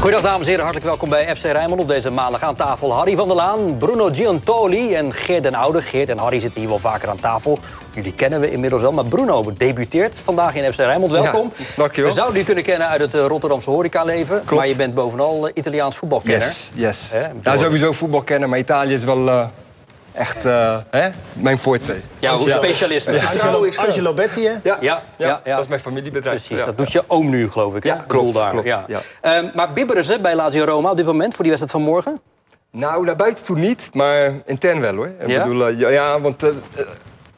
Goedendag dames en heren, hartelijk welkom bij FC Rijnmond. Op deze maandag aan tafel Harry van der Laan, Bruno Giantoli en Geert den Oude. Geert en Harry zitten hier wel vaker aan tafel. Jullie kennen we inmiddels wel, maar Bruno debuteert vandaag in FC Rijnmond. Welkom. Ja, dankjewel. We zouden u kunnen kennen uit het eh, Rotterdamse horecaleven. Maar je bent bovenal eh, Italiaans voetbalkenner. Yes, yes. Hè? Nou, sowieso voetbalkenner, maar Italië is wel uh, echt uh, hè? mijn forte. Ja, hoe specialisme. Ja. Angelo, Angelo Betti, hè? Ja, Ja, ja, ja, ja. dat is mijn familiebedrijf. Precies, Ja. dat doet je oom nu, geloof ik. hè? Ja, klopt, daar, klopt, Ja. ja. Ehm, maar bibberen ze bij Lazio Roma op dit moment voor die wedstrijd van morgen? Nou, naar buiten toe niet, maar intern wel hoor. Ik Ja? bedoel, eh, ja, ja, want eh, eh,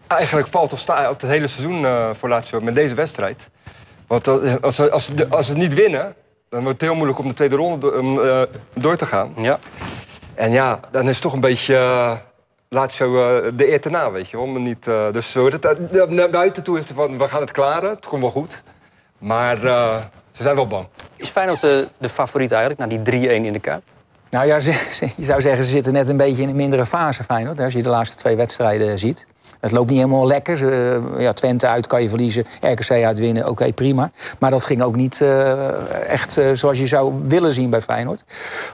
eigenlijk valt of staat het hele seizoen eh, voor Lazio met deze wedstrijd. Want eh, als, ze, als, ze, als ze het niet winnen, dan wordt het heel moeilijk om de tweede ronde eh, door te gaan. Ja. En ja, dan is het toch een beetje. Eh Lazio eh, de eer te na, weet je wel. Maar niet, eh, dus zo, dat, dat- naar buiten toe is het van, we gaan het klaren. Het komt wel goed. Maar eh, ze zijn wel bang. Is Feyenoord de, de favoriet eigenlijk, na die 3-1 in de Kuip? Nou ja, ze- ze- je zou zeggen, ze zitten net een beetje in een mindere fase, Feyenoord. hè, Als je de laatste twee wedstrijden ziet. Het loopt niet helemaal lekker. Ze, ja, Twente uit kan je verliezen, RKC uitwinnen, oké, prima. Maar dat ging ook niet eh, echt eh, zoals je zou willen zien bij Feyenoord.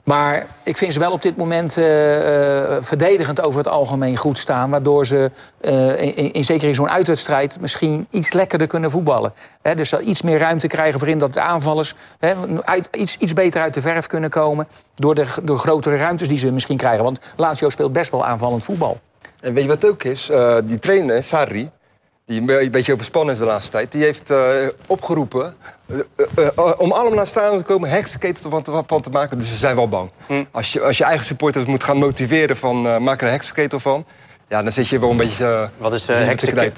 Maar ik vind ze wel op dit moment eh, verdedigend over het algemeen goed staan. Waardoor ze, in, in, zeker in zo'n uitwedstrijd, misschien iets lekkerder kunnen voetballen. Hè, dus iets meer ruimte krijgen voorin dat de aanvallers uit, iets, iets beter uit de verf kunnen komen. Door de, door grotere ruimtes die ze misschien krijgen. Want Lazio speelt best wel aanvallend voetbal. En weet je wat ook is? Eh, die trainer, Sarri, die een beetje overspannen is de laatste tijd... die heeft eh, opgeroepen eh, om allemaal naar het stadion te komen... heksenketel van te, van te maken, dus ze zijn wel bang. Als, je, als je eigen supporters moet gaan motiveren van... maak er een heksenketel van... ja, dan zit je wel een beetje... Wat is,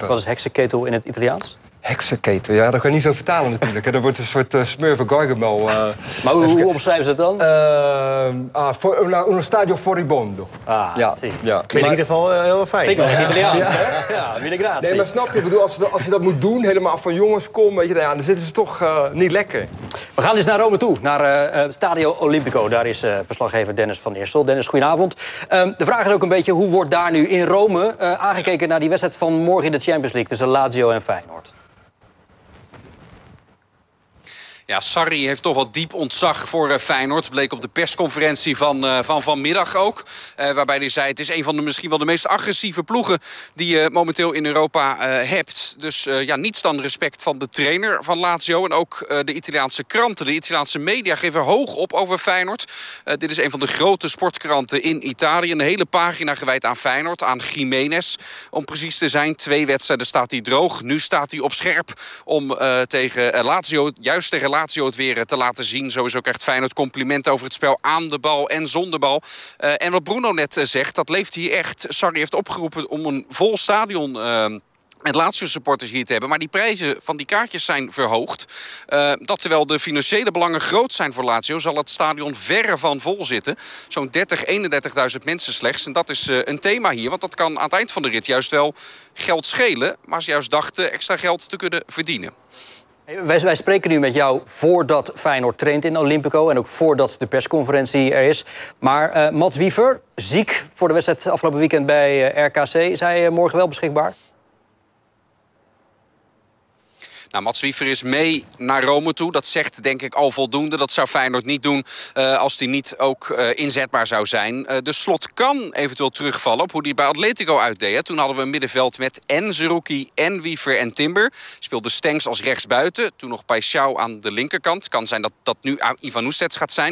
wat is heksenketel in het Italiaans? Heksenketel, ja, dat kan je niet zo vertalen natuurlijk. hè. Dat wordt een soort uh, smurven gargamel. eh Maar hoe, hoe omschrijven ze het dan? eh, ah, voor, una- uno stadio foribondo. Ah, ja, zie. ja. Klinkt in ieder geval eh, heel fijn. Klinkt wel Italiaans, hè? Ja, mille grazie. Nee, maar snap je? Ik bedoel, als, je dat- als je dat moet doen, helemaal van jongens, kom, weet je, nou ja, dan zitten ze toch eh, niet lekker. We gaan eens naar Rome toe, naar eh, eh, Stadio Olimpico. Daar is eh, verslaggever Dennis van Eersel. Dennis, goedenavond. Ehm, de vraag is ook een beetje, hoe wordt daar nu in Rome eh, aangekeken naar die wedstrijd van morgen in de Champions League tussen Lazio en Feyenoord? Ja, Sarri heeft toch wel diep ontzag voor eh, Feyenoord. Bleek op de persconferentie van, eh, van vanmiddag ook. Eh, waarbij hij zei, het is een van de misschien wel de meest agressieve ploegen... die je momenteel in Europa hebt. Dus ja, niets dan respect van de trainer van Lazio... en ook de Italiaanse kranten, de Italiaanse media... geven hoog op over Feyenoord. Dit is een van de grote sportkranten in Italië. Een hele pagina gewijd aan Feyenoord, aan Jiménez. Om precies te zijn, twee wedstrijden staat hij droog. Nu staat hij op scherp om tegen Lazio, juist tegen Lazio het weer eh, te laten zien. Sowieso krijgt Feyenoord complimenten over het spel aan de bal en zonder bal. Eh, en wat Bruno net eh, zegt, dat leeft hier echt. Sarri heeft opgeroepen om een vol stadion... eh, met Lazio-supporters hier te hebben. Maar die prijzen van die kaartjes zijn verhoogd. Dat terwijl de financiële belangen groot zijn voor Lazio... zal het stadion verre van vol zitten. Zo'n 30, 31.000 mensen slechts. En dat is een thema hier. Want dat kan aan het eind van de rit juist wel geld schelen. Maar ze juist dachten extra geld te kunnen verdienen. Wij, spreken nu met jou voordat Feyenoord traint in Olympico... en ook voordat de persconferentie er is. Maar eh Mats Wiever, ziek voor de wedstrijd afgelopen weekend bij eh, RKC... is hij eh, morgen wel beschikbaar? Nou, Mats Wiever is mee naar Rome toe. Dat zegt denk ik al voldoende. Dat zou Feyenoord niet doen eh, als hij niet ook eh, inzetbaar zou zijn. Eh, de slot kan eventueel terugvallen op hoe hij bij Atletico uitdeed. Toen hadden we een middenveld met en Zerouki en Wiever en Timber. Speelde Stenks als rechtsbuiten. Toen nog Paixão aan de linkerkant. Kan zijn dat dat nu Ivan Oestets gaat zijn.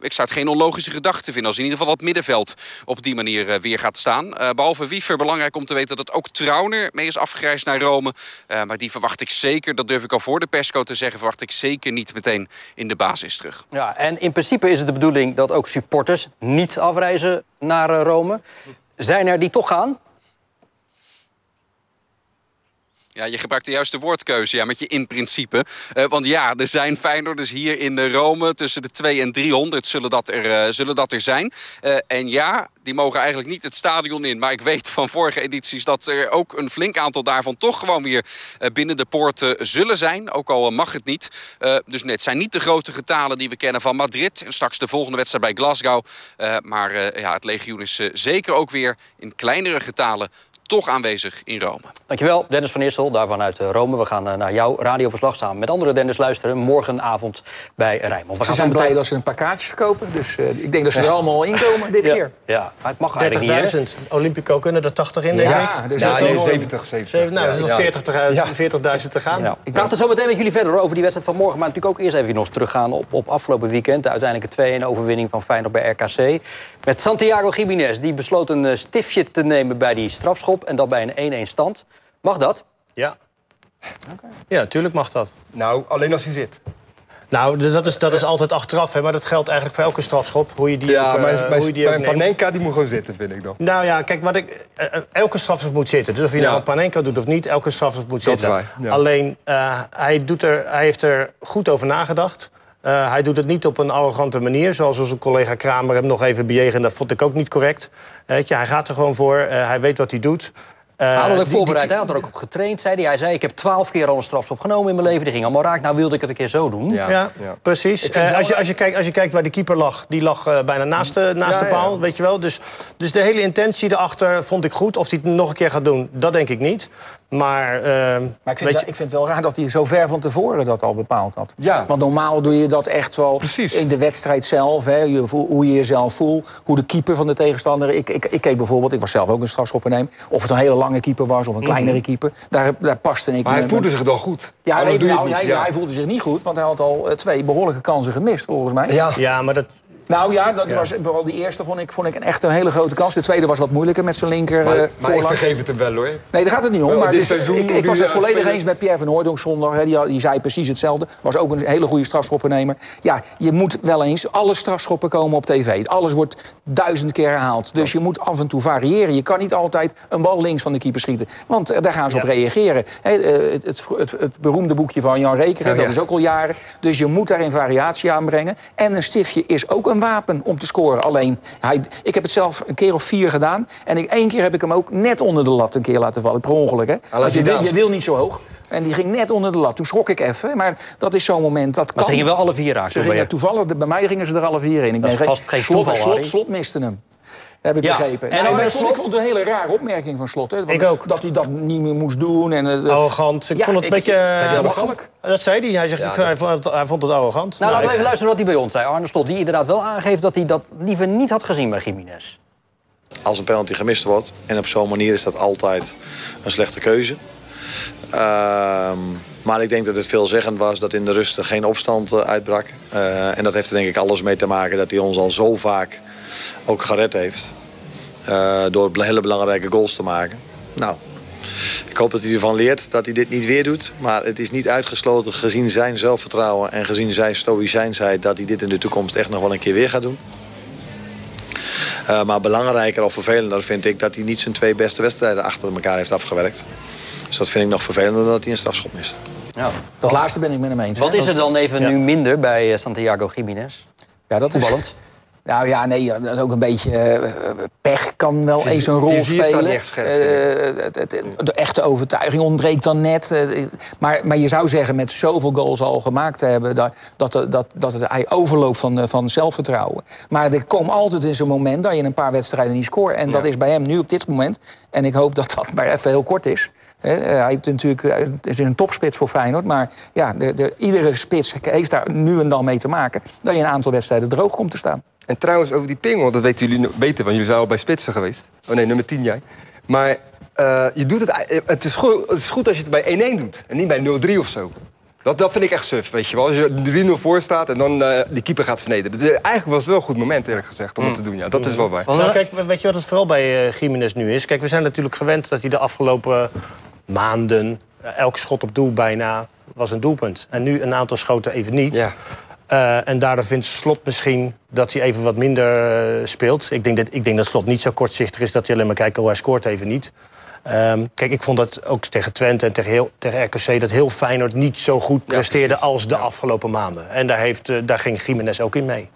Ik zou het geen onlogische gedachte vinden... als in ieder geval dat middenveld op die manier weer gaat staan. Eh, behalve Wiever belangrijk om te weten dat ook Trauner mee is afgereisd naar Rome. Maar die verwacht ik zeker, dat durf ik al voor de persco te zeggen... verwacht ik zeker niet meteen in de basis terug. Ja, en in principe is het de bedoeling dat ook supporters niet afreizen naar eh, Rome. Zijn er die toch gaan? Ja, je gebruikt de juiste woordkeuze ja, met je in principe. Uh, want ja, er zijn Feyenoorders hier in Rome tussen de 2 en 300 zullen dat er, uh, zullen dat er zijn. Uh, en ja, die mogen eigenlijk niet het stadion in. Maar ik weet van vorige edities dat er ook een flink aantal daarvan toch gewoon weer binnen de poorten zullen zijn. Ook al mag het niet. dus net zijn niet de grote getalen die we kennen van Madrid. En straks de volgende wedstrijd bij Glasgow. maar ja, het legioen is zeker ook weer in kleinere getalen toch aanwezig in Rome. Dankjewel, Dennis van Eersel, daar vanuit eh, Rome. We gaan eh, naar jouw radioverslag samen met andere Dennis luisteren... morgenavond bij Rijnmond. We ze zijn blij dat ze een paar kaartjes verkopen. Dus uh, ik denk dat ze er allemaal in komen dit ja. keer. Ja, maar het mag 30.000. Olympico kunnen er 80 in, denk ja, ik. Dus ja, nee, 70, 70. Nou, er is nog 40.000 40 te gaan. Ja. Ik praat er zo meteen met jullie verder over die wedstrijd van morgen. Maar natuurlijk ook eerst even nog teruggaan op, op afgelopen weekend. De uiteindelijke 2-1 overwinning van Feyenoord bij RKC. Met Santiago Gimenez. Die besloot een stiftje te nemen bij die strafschop. En dat bij een 1-1 stand. Mag dat? Ja. Okay. Ja, natuurlijk mag dat. Nou, alleen als hij zit. Nou, dat is, dat is altijd achteraf, hè, maar dat geldt eigenlijk voor elke strafschop. Hoe je die ja, ook, maar, uh, maar, hoe je die Panenka die moet gewoon zitten, vind ik dan. Nou ja, kijk, wat ik, uh, elke strafschop moet zitten. Dus of je Ja. nou een Panenka doet of niet, elke strafschop moet Dat is zitten. waar, ja. Alleen, uh, hij, doet er, hij heeft er goed over nagedacht. Uh, hij doet het niet op een arrogante manier, zoals onze collega Kramer hem nog even bejegend. Dat vond ik ook niet correct. Weet je, hij gaat er gewoon voor, uh, hij weet wat hij doet. Uh, Hij had er die- voorbereid, hij had er ook op getraind, zei hij. Hij zei, ik heb twaalf keer al een strafschop genomen in mijn leven. Die ging allemaal raak. Nou wilde ik het een keer zo doen. Ja. Ja, Ja. precies. Eh, als, je, als, je kijkt, als je kijkt waar de keeper lag, die lag eh, bijna naast de, naast Ja, de paal, ja. weet je wel. Dus, dus de hele intentie erachter vond ik goed. Of hij het nog een keer gaat doen, dat denk ik niet. Maar, eh, Maar ik vind, je- ik vind het wel raar dat hij zo ver van tevoren dat al bepaald had. Ja. Want normaal doe je dat echt wel Precies. in de wedstrijd zelf. Hè, je voel- hoe je jezelf voelt, hoe de keeper van de tegenstander... Ik, ik, ik keek bijvoorbeeld, ik was zelf ook een strafschopperneem... of het een hele lange keeper was of een kleinere keeper. Daar, daar paste ik Maar hij voelde zich dan goed. Ja, Anders nee, doe je nou, het niet. hij, ja. hij voelde zich niet goed, want hij had al eh, twee behoorlijke kansen gemist, volgens mij. Ja. ja, maar dat, Nou ja, dat Ja. was vooral die eerste vond ik, vond ik een echt een hele grote kans. De tweede was wat moeilijker met zijn linker Maar, eh, maar ik vergeef het hem wel, hoor. Nee, daar gaat het niet om. Wel, Maar dit seizoen ik, was het eh, volledig spelen. eens met Pierre van Hooydonk zondag. Hè, die, die zei precies hetzelfde. Was ook een hele goede strafschoppennemer. Ja, je moet wel eens... Alle strafschoppen komen op tv. Alles wordt duizend keer herhaald. Dus je moet af en toe variëren. Je kan niet altijd een bal links van de keeper schieten. Want eh, daar gaan ze op reageren. Het, het, het, het beroemde boekje van Jan Rekeren, Oh, dat is ook al jaren. Dus je moet daarin variatie aanbrengen. En een stiftje is ook een wapen om te scoren. Alleen, hij, ik heb het zelf een keer of vier gedaan. En ik, één keer heb ik hem ook net onder de lat een keer laten vallen. Per ongeluk, hè. Want je, wil, je wil niet zo hoog. En die ging net onder de lat. Toen schrok ik even. Maar dat is zo'n moment. Dat Maar kan. ze gingen wel alle vier raken. Ze gingen toevallig, bij mij gingen ze er alle vier in. Ik Dat denk, vast geen slot, toeval, slot, slot miste hem. Heb ik Ja. begrepen. En En Arne ik, vond, Slot? ik vond het een hele rare opmerking van Slot. Hè, van- Ik ook. Dat hij dat niet meer moest doen. En, eh, arrogant. Ik Ja, vond het ik- een beetje... Eh, arrogant? Dat zei hij. Hij, zegt, ik, hij, vond het, hij vond het arrogant. Nou, laten we even luisteren wat hij bij ons zei. Arne Slot, die inderdaad wel aangeeft dat hij dat liever niet had gezien bij Jiménez. Als een penalty gemist wordt en op zo'n manier is dat altijd een slechte keuze. Ehm, maar ik denk dat het veelzeggend was dat in de rust er geen opstand eh, uitbrak. Eh, en dat heeft er denk ik alles mee te maken dat hij ons al zo vaak ook gered heeft. Eh, door hele belangrijke goals te maken. Nou, ik hoop dat hij ervan leert dat hij dit niet weer doet. Maar het is niet uitgesloten gezien zijn zelfvertrouwen en gezien zijn stoïcijnsheid... dat hij dit in de toekomst echt nog wel een keer weer gaat doen. Uh, maar belangrijker of vervelender vind ik dat hij niet zijn twee beste wedstrijden achter elkaar heeft afgewerkt. Dus dat vind ik nog vervelender dan dat hij een strafschop mist. Ja. Dat laatste ben ik met hem eens. Wat hè. is er dan even Ja. nu minder bij eh, Santiago Jiménez? Ja, dat is Voetballend? Nou ja, nee, dat is ook een beetje eh, pech kan wel eens een rol spelen. Eh, het- het- de echte overtuiging ontbreekt dan net. eh, maar, maar je zou zeggen, met zoveel goals al gemaakt te hebben... dat, dat, dat, dat het, hij overloopt van, van zelfvertrouwen. Maar er komt altijd in zo'n moment dat je een paar wedstrijden niet scoort. En dat is bij hem nu op dit moment. En ik hoop dat dat maar even heel kort is. Eh, hij heeft natuurlijk, eh, het is een topspits voor Feyenoord. Maar ja, de, de, iedere spits heeft daar nu en dan mee te maken... dat je een aantal wedstrijden droog komt te staan. En trouwens, over die pingel, dat weten jullie beter, want jullie zijn al bij Spitsen geweest. Oh nee, nummer 10 jij. Maar eh, je doet het, het, is goed, het is goed als je het bij 1-1 doet en niet bij 0-3 of zo. Dat, dat vind ik echt suf, weet je wel. Als je 3-0 voor staat en dan eh die keeper gaat vernederen. Dus Eigenlijk was het wel een goed moment, eerlijk gezegd, om het te doen. Ja, dat is wel waar. Nou, kijk, weet je wat het vooral bij Jiménez nu is? Kijk, we zijn natuurlijk gewend dat hij de afgelopen maanden... eh, elk schot op doel bijna was een doelpunt. En nu een aantal schoten even niet. Ja. Eh, en daardoor vindt Slot misschien dat hij even wat minder eh, speelt. Ik denk, dat, ik denk dat Slot niet zo kortzichtig is dat hij alleen maar kijkt... oh, hij scoort even niet. Ehm, kijk, ik vond dat ook tegen Twente en tegen, heel, tegen RKC... dat heel Feyenoord niet zo goed presteerde als de afgelopen maanden. En daar, heeft, daar ging Jiménez ook in mee.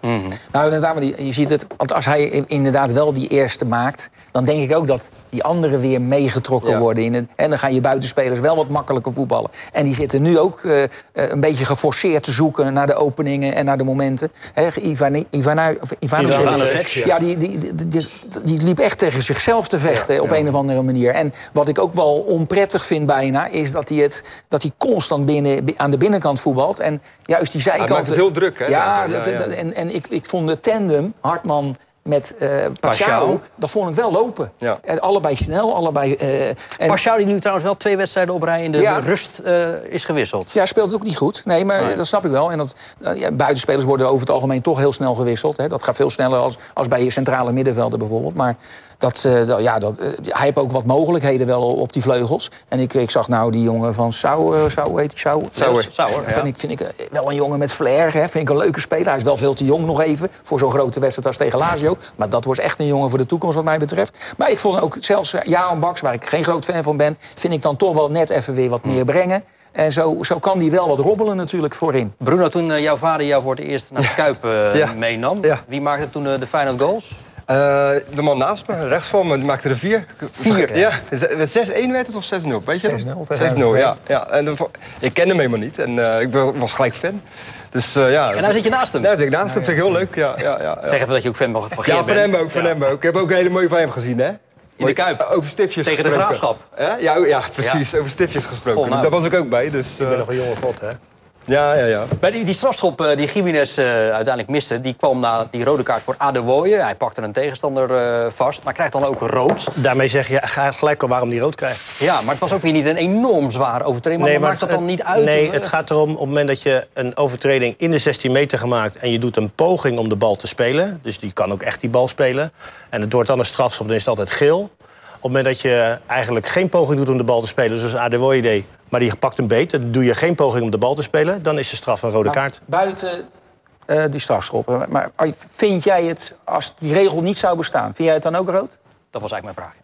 Nou, inderdaad, maar die- je ziet het. Want als hij inderdaad wel die eerste maakt, dan denk ik ook dat die anderen weer meegetrokken Ja. worden. In het, en dan gaan je buitenspelers wel wat makkelijker voetballen. En die zitten nu ook eh, een beetje geforceerd te zoeken naar de openingen en naar de momenten. Hè, Ivan, Ivana, Ivanovic, ja. die, die, die, die, liep echt tegen zichzelf te vechten op een of andere manier. En wat ik ook wel onprettig vind bijna, is dat hij, het, dat hij constant binnen, bi- aan de binnenkant voetbalt. En juist die zijkanten... maakt het heel druk, hè, Ja, dat- dat- en, en ik, ik vond de tandem, Hartman met eh Pashao, vond ik wel lopen. Ja. En allebei snel, allebei... eh, en, Pashao die nu trouwens wel twee wedstrijden op rij in de Ja. rust eh, is gewisseld. Ja, speelt ook niet goed. Nee, maar dat snap ik wel. En dat, nou ja, buitenspelers worden over het algemeen toch heel snel gewisseld. Hè. Dat gaat veel sneller als, als bij je centrale middenvelden bijvoorbeeld. Maar dat, eh, dat- ja, dat, eh, hij heeft ook wat mogelijkheden wel op die vleugels. En ik, ik zag nou die jongen van Sau, eh, Sau heet hij? Sauer. Sauer, ja. Vind, ik, vind ik eh, wel een jongen met flair. Hè. Vind ik een leuke speler. Hij is wel veel te jong nog even voor zo'n grote wedstrijd als tegen Lazio. Maar dat wordt echt een jongen voor de toekomst wat mij betreft. Maar ik vond ook zelfs eh, Jaan Baks, waar ik geen groot fan van ben... vind ik dan toch wel net even weer wat meer brengen. En zo, zo kan die wel wat robbelen natuurlijk voorin. Bruno, toen eh, jouw vader jou voor het eerst naar de Kuip eh, Ja. meenam... Ja. wie maakte toen eh, de Feyenoord goals? Eh, de man naast me, rechts van me, die maakte er vier. Vier? Ja, met 6-1 werd het of 6-0, weet je 6-0 nog? tegen 6-0, ja. ja. En ik kende hem helemaal niet en eh, ik was gelijk fan. Dus eh, ja. En nou zit je naast hem. Ja, zit ik naast hem, vind ik heel leuk. Ja, ja, ja, ja. Zeg even dat je ook fan van van ja Geert van bent. hem ook, van Ja. hem ook. Ik heb ook een hele mooie van hem gezien, hè? In de Kuip. Over stiftjes Tegen de gesproken. Graafschap. Ja, ja, ja precies. Over stiftjes gesproken. Nou. Dus daar was ik ook bij. Dus, Ik ben nog een jonge god, hè? Ja, ja, ja. Bij die, die strafschop eh, die Jiménez eh, uiteindelijk miste... die kwam na die rode kaart voor Adewoye. Hij pakte een tegenstander eh, vast, maar krijgt dan ook rood. Daarmee zeg je ga gelijk al waarom die rood krijgt. Ja, maar het was ook weer niet een enorm zware overtreding. Maar, maakt dat dan niet uit? Nee, het gaat erom op het moment dat je een overtreding in de 16 meter gemaakt... en je doet een poging om de bal te spelen. Dus die kan ook echt die bal spelen. En het wordt dan een strafschop, dan is het altijd geel. Op het moment dat je eigenlijk geen poging doet om de bal te spelen... zoals Adewoye deed, maar die pakt een beet... dan doe je geen poging om de bal te spelen... dan is de straf een rode kaart. Buiten eh, die strafschoppen. Maar als- vind jij het, als die regel niet zou bestaan, vind jij het dan ook rood? Dat was eigenlijk mijn vraag.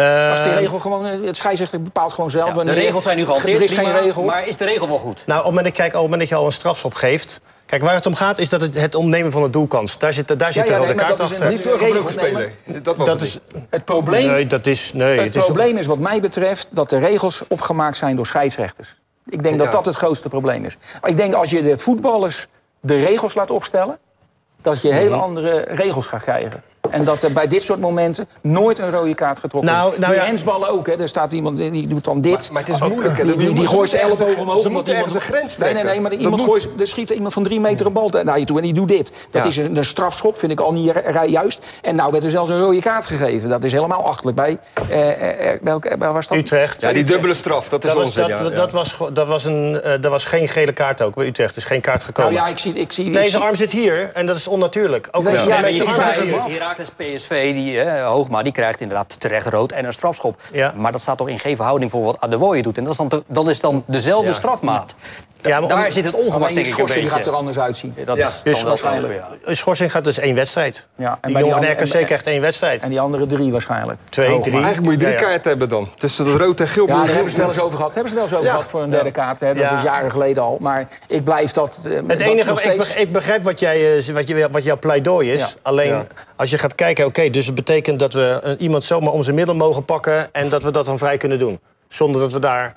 Eh, Als die regel gewoon, eh, het scheidsrechter bepaalt gewoon zelf. Ja, de regels zijn nu gehanteerd, Er is geen regel. maar is de regel wel goed? Nou, op het moment, dat- kijk, op het moment dat je al een strafschop geeft... Kijk, waar het om gaat is dat het, het ontnemen van het doelkans. Daar zit, daar zit ja, nee, maar kaart dat achter. Niet doorgebroken regels, nee, maar- speler. Dat was dat het is, niet. Het probleem, nee, dat is... Nee, het probleem is wat mij betreft dat de regels opgemaakt zijn door scheidsrechters. Ik denk dat Ja. dat het grootste probleem is. Ik denk als je de voetballers de regels laat opstellen... dat je hele Mhm. andere regels gaat krijgen. En dat er bij dit soort momenten nooit een rode kaart getrokken Nou, wordt. nou die ja. hensballen ook, hè. Er staat iemand die die doet dan dit. Maar het is moeilijk. hè. Die, die, die Ze gooit zijn elleboog omhoog. Ze moeten iemand- ergens een grens Nee, trekken. nee, nee, maar Dat iemand gooit, er schiet iemand van drie meter een bal naar je toe en die doet dit. Dat Ja. is een, een strafschop, vind ik al niet juist. En nou werd er zelfs een rode kaart gegeven. Dat is helemaal achterlijk bij. eh, eh, eh, welke, waar was dat? Utrecht. Ja, die dubbele straf, dat is Dat was, onzin. dat, ja, ja. dat, was, dat, was een, eh, dat was geen gele kaart ook bij Utrecht. Dus geen kaart gekomen. Nou ja, ik zie... Ik zie, ik nee, zie- zijn arm zit hier en dat is onnatuurlijk. Ook Nee, als je ja, met maar je je Heracles PSV, die, eh, Hoogma, die krijgt inderdaad terecht rood en een strafschop. Ja. Maar dat staat toch in geen verhouding voor wat Adewoye doet. En dat is dan, te- dat is dan dezelfde Ja. strafmaat. Ja, maar Daar om- zit het ongemak ik een schorsing gaat er anders uitzien. Dat Ja. is Dus waarschijnlijk. Een schorsing gaat dus één wedstrijd. Ja, en die bij die jongen van RKC krijgt één wedstrijd. En die andere drie waarschijnlijk. Twee, drie. maar- Eigenlijk moet je drie Ja, ja. kaarten hebben dan. Tussen dat rood en geel. Ja, daar hebben ze het wel eens over gehad. Hebben ze het wel eens over Ja. gehad voor een derde kaart. Hè? Dat is jaren geleden al. Maar ik blijf dat... eh, Het dat enige, ik, begrijp wat, jij, eh, wat, je, wat jouw pleidooi is. Ja. Alleen Ja. als je gaat kijken, oké, dus het betekent dat we eh, iemand zomaar om zijn middel mogen pakken en dat we dat dan vrij kunnen doen. Zonder dat we daar.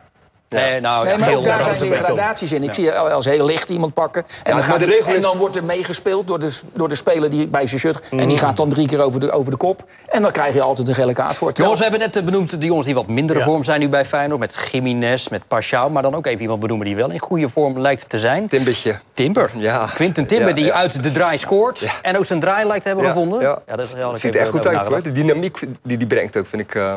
Nee, nou, Nee, ja, maar daar zijn weer gradaties in. Ik zie als heel licht iemand pakken. En, dan, maar gaat de en is- dan wordt er meegespeeld door de, door de speler die bij zijn shirt. En Mm. die gaat dan drie keer over de, over de kop. En dan krijg je altijd een gele kaart voor. Terwijl- Jongens, we hebben net eh, benoemd de jongens die wat mindere Ja. vorm zijn nu bij Feyenoord. Met Jiménez, met Pashao. Maar dan ook even iemand benoemen die wel in goede vorm lijkt te zijn. Timbertje. Timber. Ja. Quinten Timber, Ja, die ja. uit de draai scoort. En ook zijn draai lijkt te hebben Ja, gevonden. ja. dat is Ziet er echt goed uit hoor. De dynamiek die die brengt ook vind ik eh,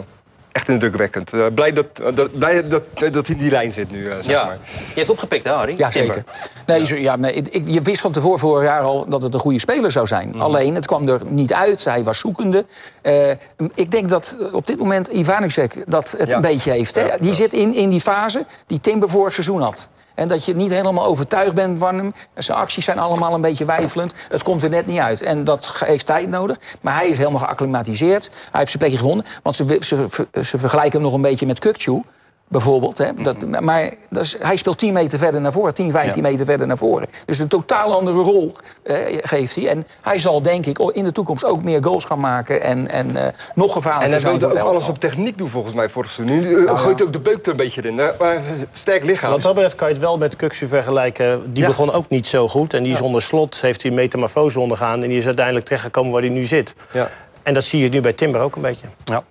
echt indrukwekkend. Eh, blij dat, dat, blij dat, dat hij in die lijn zit nu, eh, zeg Ja. maar. Je hebt opgepikt, hè, Harry? Ja, Timber. zeker. Nee, zo- ja, nee, ik, je wist van tevoren vorig jaar al dat het een goede speler zou zijn. Mhm. Alleen, het kwam er niet uit. Hij was zoekende. Eh, ik denk dat eh, op dit moment Ivanusek dat het Ja. een beetje heeft. Hè? Ja, Die ja. zit in, in die fase die Timber vorig seizoen had. En dat je niet helemaal overtuigd bent van hem. Zijn acties zijn allemaal een beetje weifelend. Het komt er net niet uit. En dat heeft tijd nodig. Maar hij is helemaal geacclimatiseerd. Hij heeft zijn plekje gevonden. Want ze, ze, ze vergelijken hem nog een beetje met Kukçu. Bijvoorbeeld. Hè. Dat, maar dat is, hij speelt 10 meter verder naar voren, 10, 15 meter verder naar voren. Dus een totaal andere rol eh, geeft hij. En hij zal denk ik in de toekomst ook meer goals gaan maken. En, en eh, nog En gevaarlijker hij zijn wilde voor ook het alles op techniek doen volgens mij vorig seizoen. Nu eh, gooit ook de beuk er een beetje in. Maar sterk lichaam. Wat dat betreft kan je het wel met Kuxu vergelijken. Die Ja. begon ook niet zo goed. En die zonder slot heeft hij metamorfose ondergaan. En die is uiteindelijk terechtgekomen waar hij nu zit. Ja. En dat zie je nu bij Timber ook een beetje. Ja.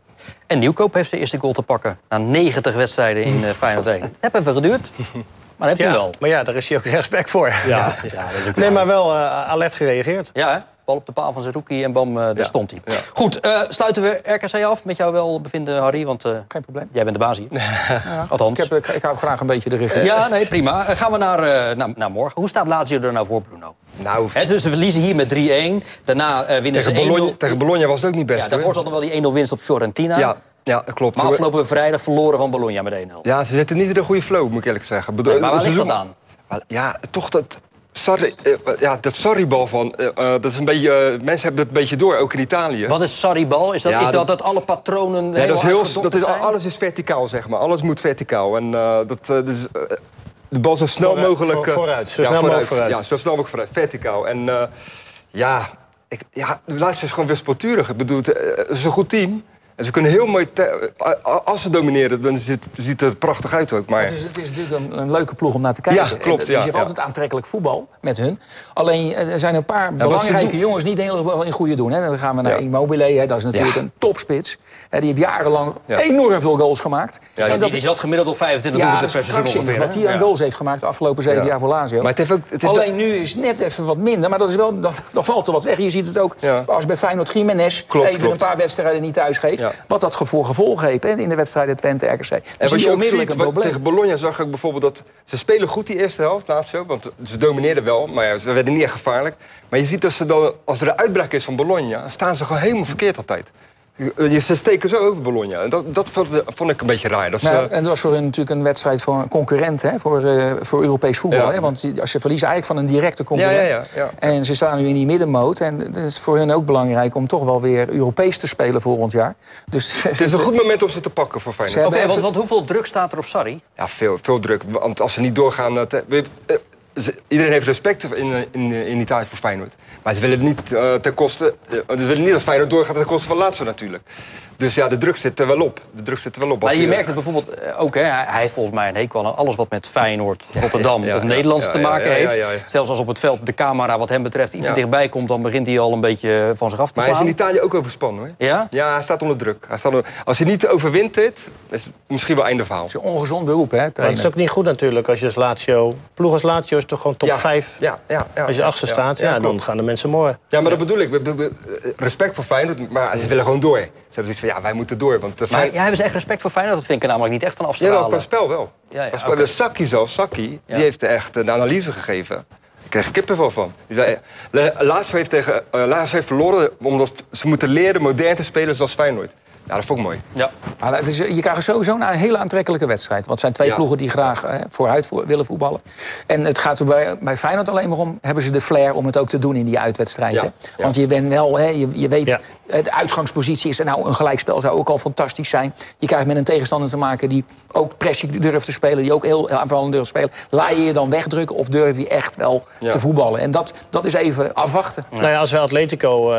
En Nieuwkoop heeft zijn eerste goal te pakken. Na 90 wedstrijden in eh, Feyenoord 1. Het heeft even geduurd, maar je Ja, wel. maar ja, daar is hij ook respect voor. Ja, ja, dat is ook Nee, maar wel eh, alert gereageerd. Ja, hè? Bal op de paal van Zerouki en bam, eh, daar stond hij. Goed, eh, sluiten we RKC af met jou wel bevinden, Harry? Want eh, Geen probleem. jij bent de baas hier. Althans. Ik, heb, ik, ik hou graag een beetje de regie. Ja, nee, prima. Gaan we naar, eh, naar, naar morgen. Hoe staat Lazio er nou voor, Bruno? Nou, ze, ze verliezen hier met 3-1. Daarna eh, winnen tegen ze 1-0. Bologna, tegen Bologna was het ook niet best. Ja, daarvoor zat er wel die 1-0 winst op Fiorentina. ja, ja, klopt. Maar afgelopen vrijdag verloren van Bologna met 1-0. Ja, ze zitten niet in de goede flow, moet ik eerlijk zeggen. Nee, maar waar ligt dat aan? Ja, toch dat... Sorry, eh, ja, dat sorry-bal van... eh, eh, dat is een beetje, eh, mensen hebben het een beetje door, ook in Italië. Wat is Sarribal? Is dat, Ja, is dat, dat- dat alle patronen Ja, dat is heel, dat is, zijn? alles is verticaal, zeg maar. Alles moet verticaal. En eh, dat, eh, dus, eh, de bal zo snel Vooruit, mogelijk... voor- eh, vooruit, zo snel mogelijk vooruit. Ja, zo snel mogelijk vooruit. Verticaal. En eh, ja, ik, ja, de laatste is gewoon wispelturig. Ik bedoel, eh, het is een goed team. En ze kunnen heel mooi... als ze domineren, dan ziet, ziet het er prachtig uit ook. Maar Het is, het is natuurlijk een, een leuke ploeg om naar te kijken. Ja, klopt, En, dus ja, je hebt ja. altijd aantrekkelijk voetbal met hun. Alleen eh, er zijn een paar belangrijke jongens niet heel in goede doen. Hè. Dan gaan we naar Ja. Immobile, hè. dat is natuurlijk Ja. een topspits. Hè, die heeft jarenlang Ja. enorm veel goals gemaakt. Ja, En Die, dat die zat gemiddeld op 25 ja, doelpunten dat per is seizoen ongeveer. wat hij aan goals heeft gemaakt de afgelopen zeven Ja. jaar voor Lazio. Maar het heeft ook- het is Alleen nu is het net even wat minder. Maar dat is wel, dan, dan valt er wat weg. Je ziet het ook Ja. als bij Feyenoord Jiménez even klopt. een paar wedstrijden niet thuis geeft. Ja. Wat dat voor gevolgen heeft hè, in de wedstrijden Twente-RKC. En zie wat je je ook ziet, een wat- probleem. tegen Bologna zag ik bijvoorbeeld dat... Ze spelen goed die eerste helft, Lazio, want ze domineerden wel. Maar ja, ze werden niet echt gevaarlijk. Maar je ziet dat ze dan, als er een uitbraak is van Bologna... staan ze gewoon helemaal verkeerd altijd. Je- Ze steken zo over Bologna. Dat, dat vond, ik een beetje raar. Dat ze- Nou, en dat was voor hun natuurlijk een wedstrijd voor een concurrent, hè, voor, eh, voor Europees voetbal. Ja. Hè, want als ze verliezen eigenlijk van een directe concurrent. Ja, ja, ja, ja. En ze staan nu in die middenmoot. En het is voor hun ook belangrijk om toch wel weer Europees te spelen volgend jaar. Dus het is een goed moment om ze te pakken voor Feyenoord. Oké, want, want hoeveel druk staat er op Sarri? Ja, veel, veel druk. Want als ze niet doorgaan... dat, eh, eh, ze- iedereen heeft respect in, in, in Italië voor Feyenoord. Maar ze willen niet eh, ten koste... eh, ze willen niet dat Feyenoord doorgaat ten koste van Lazio natuurlijk. Dus ja, de druk zit er wel op. De druk zit er wel op. Maar je je- merkt het bijvoorbeeld eh, ook, hè, hij heeft volgens mij een hekel aan alles wat met Feyenoord, Rotterdam ja, of ja, Nederlands ja, te maken ja, ja, heeft. ja, ja. Zelfs als op het veld de camera wat hem betreft iets dichtbij komt, dan begint hij al een beetje van zich af te Maar hij is slaan. in Italië ook overspannen hoor. Ja? Ja, hij staat onder druk. Hij staat onder- Als hij niet overwint dit, is het misschien wel einde verhaal. het is een ongezond beroep, hè, Maar het is ook niet goed natuurlijk als je als Lazio... Ploeg als Lazio is toch gewoon top Ja, 5? Ja, ja, ja, Als je achter staat, ja, dan gaan de mensen morren. Ja, maar dat bedoel ik. Respect voor Feyenoord, maar ze willen gewoon door. Ze hebben zoiets van, ja, wij moeten door. Want de Maar ja, hebben ze echt respect voor Feyenoord? Dat vind ik er namelijk niet echt van Ja, afstralen. wel, qua spel wel. Ja, ja, spel. De Saki zelf, Saki, Ja. die heeft er echt een analyse gegeven. Ik kreeg kippenvel van. Eh, Lazio heeft, tegen, eh, Lazio heeft verloren omdat ze moeten leren modern te spelen zoals Feyenoord. Ja, dat vond ik mooi. Ja. Maar het is, je krijgt sowieso een hele aantrekkelijke wedstrijd. Want het zijn twee Ja. ploegen die graag eh, vooruit vo- willen voetballen. En het gaat er bij, bij Feyenoord alleen maar om... hebben ze de flair om het ook te doen in die uitwedstrijd. Ja, hè? ja. Want je bent wel, hè, je, je weet... Ja. eh, De uitgangspositie is er nou een gelijkspel zou ook al fantastisch zijn. Je krijgt met een tegenstander te maken die ook pressie durft te spelen... die ook heel aanvallend durft te spelen. Laat je je dan wegdrukken of durf je echt wel Ja. te voetballen? En dat, dat is even afwachten. Nou ja, als we Atletico eh,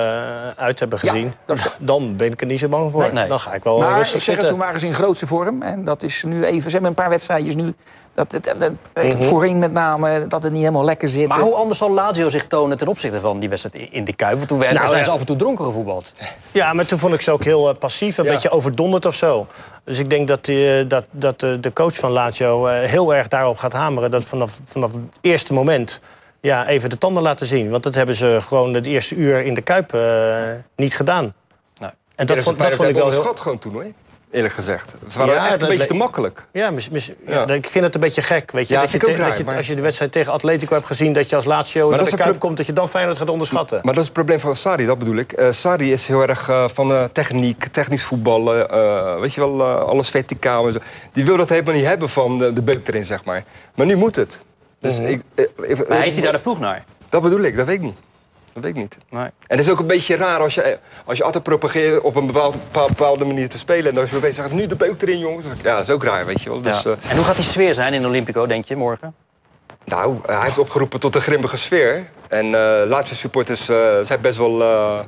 uit hebben Ja, gezien... dan ben ik er niet zo bang voor. Nee, nee. Dan ga ik wel Maar ik rustig zeg het, toen waren ze in grootste vorm. En dat is nu even... Ze hebben een paar wedstrijdjes nu... Dat, dat, dat, Mhm. Voorin met name dat het niet helemaal lekker zit. Maar hoe anders zal Lazio zich tonen ten opzichte van die wedstrijd in de Kuip? Want toen werden, Nou, zijn ja. ze af en toe dronken gevoetbald. Ja, maar toen vond ik ze ook heel eh, passief, een Ja. beetje overdonderd of zo. Dus ik denk dat, die, eh, dat, dat eh, de coach van Lazio eh, heel erg daarop gaat hameren... dat vanaf, vanaf het eerste moment ja, even de tanden laten zien. Want dat hebben ze gewoon het eerste uur in de Kuip eh, niet gedaan. En dat, vond, dat vond ik wel heel... schat gewoon toen hoor. Eerlijk gezegd. Ze waren Ja, echt een beetje te makkelijk. Ja, mis- mis- Ja. ja, ik vind het een beetje gek. Weet je, Ja, dat je, te- raar, dat je maar- als je de wedstrijd tegen Atletico hebt gezien... dat je als Lazio naar de Kuip pro- komt... dat je dan Feyenoord gaat onderschatten. Maar dat is het probleem van Sarri, dat bedoel ik. Eh Sarri is heel erg eh, van eh, techniek, technisch voetballen. eh, weet je wel, eh, alles verticaal en zo. Die wil dat helemaal niet hebben van de, de beuk erin, zeg maar. Maar nu moet het. Dus ik, eh, ik- Maar heeft hij daar de ploeg naar? Dat bedoel ik, dat weet ik niet. Dat weet ik niet. Nee. En het is ook een beetje raar als je, als je altijd propageert op een bepaald- bepaalde manier te spelen. En als je opeens zegt, nu de beuk erin, jongens. Ja, dat is ook raar, weet je wel. Dus, Ja. eh, En hoe gaat die sfeer zijn in Olympico, denk je, morgen? Nou, hij heeft opgeroepen tot een grimmige sfeer. En eh Lazio supporters eh, zijn best wel, eh,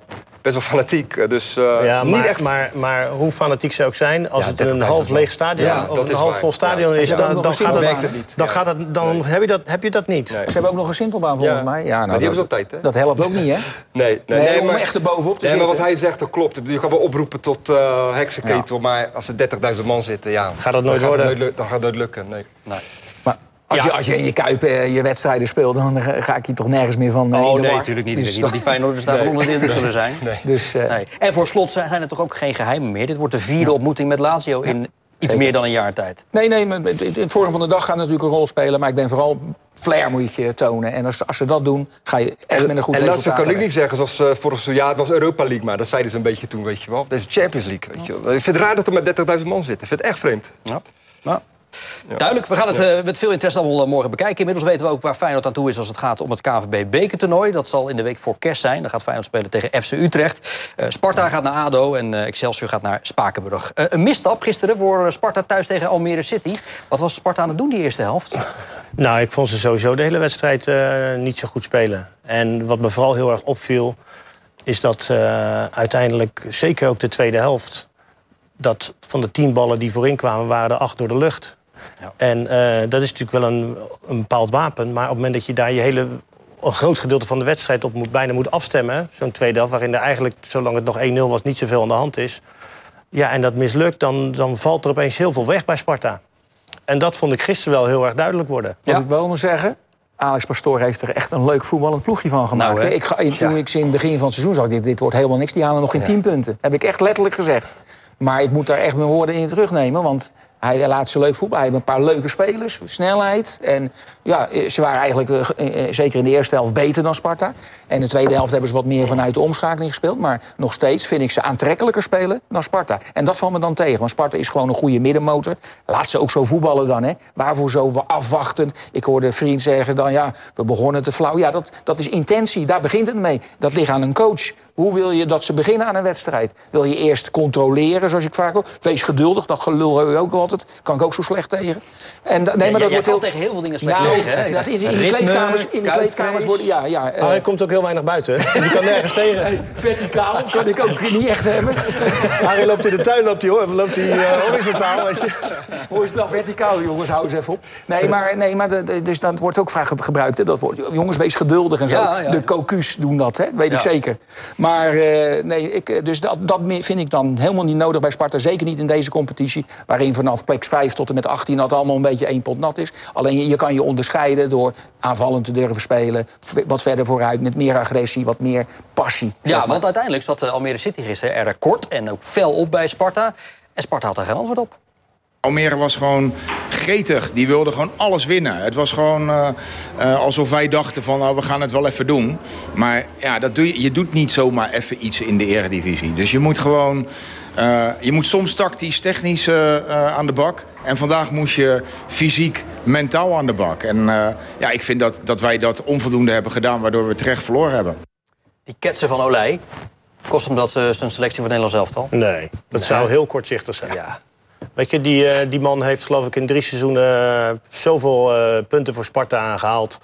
best wel fanatiek. Dus eh, Ja, niet maar, echt... maar, maar hoe fanatiek ze ook zijn, als Ja, het een 30.000 half leeg stadion Ja, of een half vol stadion Ja. is, dan, dan, gaat het, niet. dan, Ja. gaat het, dan heb, je dat, heb je dat niet. Nee. Ze hebben ook nog een Sintelbaan volgens Ja. mij. Ja, nou, Maar die hebben ze dat, op tijd, hè? dat helpt ook niet, hè? Nee, nee, Nee, nee, om maar, echt erbovenop te nee, maar zitten. wat hij zegt, dat klopt. Ik bedoel, Je kan wel oproepen tot eh heksenketel, maar als er 30.000 man zitten, ja, Gaat dat nooit dan worden? Gaat het nooit, lu- dan gaat het nooit lukken. Nee. Nee. Maar als, je, als je in je Kuip eh, je wedstrijden speelt... dan ga ga ik je toch nergens meer van eh, Oh nee, natuurlijk niet. Ik Dus weet niet dat die Feyenoorders daarvan onder de indruk zullen zijn. Nee. Dus, eh, Nee. En voor slot zijn zijn er toch ook geen geheimen meer. Dit wordt de vierde ontmoeting met Lazio in iets meer dan een jaar tijd. Nee, nee, maar het, het- het vorm van de dag gaat natuurlijk een rol spelen. Maar ik ben vooral flair moet je tonen. En als, als ze dat doen, ga je echt met een goed en resultaat laatste kan ik niet zeggen, zoals eh vorig jaar, het was Europa League, maar dat zeiden ze een beetje toen, weet je wel. Deze Champions League, weet je wel. Ik vind het raar dat er met 30.000 man zitten. Ik vind het echt vreemd. Ja. Duidelijk, we gaan het eh, met veel interesse allemaal eh, morgen bekijken. Inmiddels weten we ook waar Feyenoord aan toe is als het gaat om het KVB-bekertoernooi. Dat zal in de week voor kerst zijn. Dan gaat Feyenoord spelen tegen FC Utrecht. Eh, Sparta gaat naar ADO en Excelsior gaat naar Spakenburg. Een misstap gisteren voor Sparta thuis tegen Almere City. Wat was Sparta aan het doen die eerste helft? Nou, ik vond ze sowieso de hele wedstrijd niet zo goed spelen. En wat me vooral heel erg opviel, is dat uiteindelijk, zeker ook de tweede helft, dat van de tien ballen die voorin kwamen, waren er acht door de lucht. Ja. En eh, dat is natuurlijk wel een, een bepaald wapen. Maar op het moment dat je daar je hele een groot gedeelte van de wedstrijd op moet, bijna moet afstemmen, zo'n tweede helft, waarin er eigenlijk, zolang het nog 1-0 was, niet zoveel aan de hand is. Ja, en dat mislukt, dan, dan valt er opeens heel veel weg bij Sparta. En dat vond ik gisteren wel heel erg duidelijk worden. Wat Ja. ik wel moet zeggen... Alex Pastoor heeft er echt een leuk voetballend ploegje van gemaakt. Nou, hè? ik ga, toen ik ze in het begin van het seizoen zag... Dit, dit wordt helemaal niks, die halen nog geen 10 punten. Heb ik echt letterlijk gezegd. Maar ik moet daar echt mijn woorden in terugnemen. Want hij laat ze leuk voetballen. Hij heeft een paar leuke spelers, snelheid. En ja, ze waren eigenlijk eh, eh, zeker in de eerste helft beter dan Sparta. En in de tweede helft hebben ze wat meer vanuit de omschakeling gespeeld. Maar nog steeds vind ik ze aantrekkelijker spelen dan Sparta. En dat valt me dan tegen. Want Sparta is gewoon een goede middenmotor. Laat ze ook zo voetballen dan. Hè. Waarvoor zo afwachten? Ik hoorde een vriend zeggen dan, ja, we begonnen te flauw. Ja, dat, dat is intentie. Daar begint het mee. Dat ligt aan een coach. Hoe wil je dat ze beginnen aan een wedstrijd? Wil je eerst controleren, zoals ik vaak hoor? Wees geduldig, dat gelul hoor je ook altijd. Kan ik ook zo slecht tegen. En, nee, maar dat wordt kan heel... tegen heel veel dingen slecht Nou, tegen. hè? dat is in de kleedkamers, in de kleedkamers worden... Ja, ja, eh, Maar hij komt ook heel weinig buiten. Die kan nergens tegen. verticaal kan ik ook niet echt hebben. Harry loopt in de tuin, loopt hij, hoor. loopt hij eh, horizontaal. Weet je. Hoe is het dan verticaal, jongens? Hou eens even op. Nee, maar, nee, maar de, de- dus dat wordt ook vaak gebruikt. Hè, dat woord. Jongens, wees geduldig en zo. Ja, ja. De cocus doen dat, hè? weet ik zeker. Maar eh, nee, ik, eh, dus dat, dat vind ik dan helemaal niet nodig bij Sparta. Zeker niet in deze competitie. Waarin vanaf plek 5 tot en met 18 dat allemaal een beetje één pot nat is. Alleen je, je kan je onderscheiden door aanvallend te durven spelen. Wat verder vooruit, met meer agressie, wat meer passie. Ja, maar. want uiteindelijk zat eh, Almere City gisteren er kort en ook fel op bij Sparta. En Sparta had er geen antwoord op. Almere was gewoon gretig. Die wilde gewoon alles winnen. Het was gewoon eh, eh, alsof wij dachten van nou, we gaan het wel even doen. Maar ja, dat doe je, je doet niet zomaar even iets in de eredivisie. Dus je moet gewoon... eh, je moet soms tactisch, technisch aan de bak. En vandaag moest je fysiek, mentaal aan de bak. En eh, ja, ik vind dat, dat wij dat onvoldoende hebben gedaan... waardoor we terecht verloren hebben. Die ketsen van Olij, kost hem dat zijn selectie voor Nederlands elftal? Nee, dat zou heel kortzichtig zijn. Weet je, die, eh, die man heeft geloof ik in drie seizoenen eh, zoveel eh, punten voor Sparta aangehaald.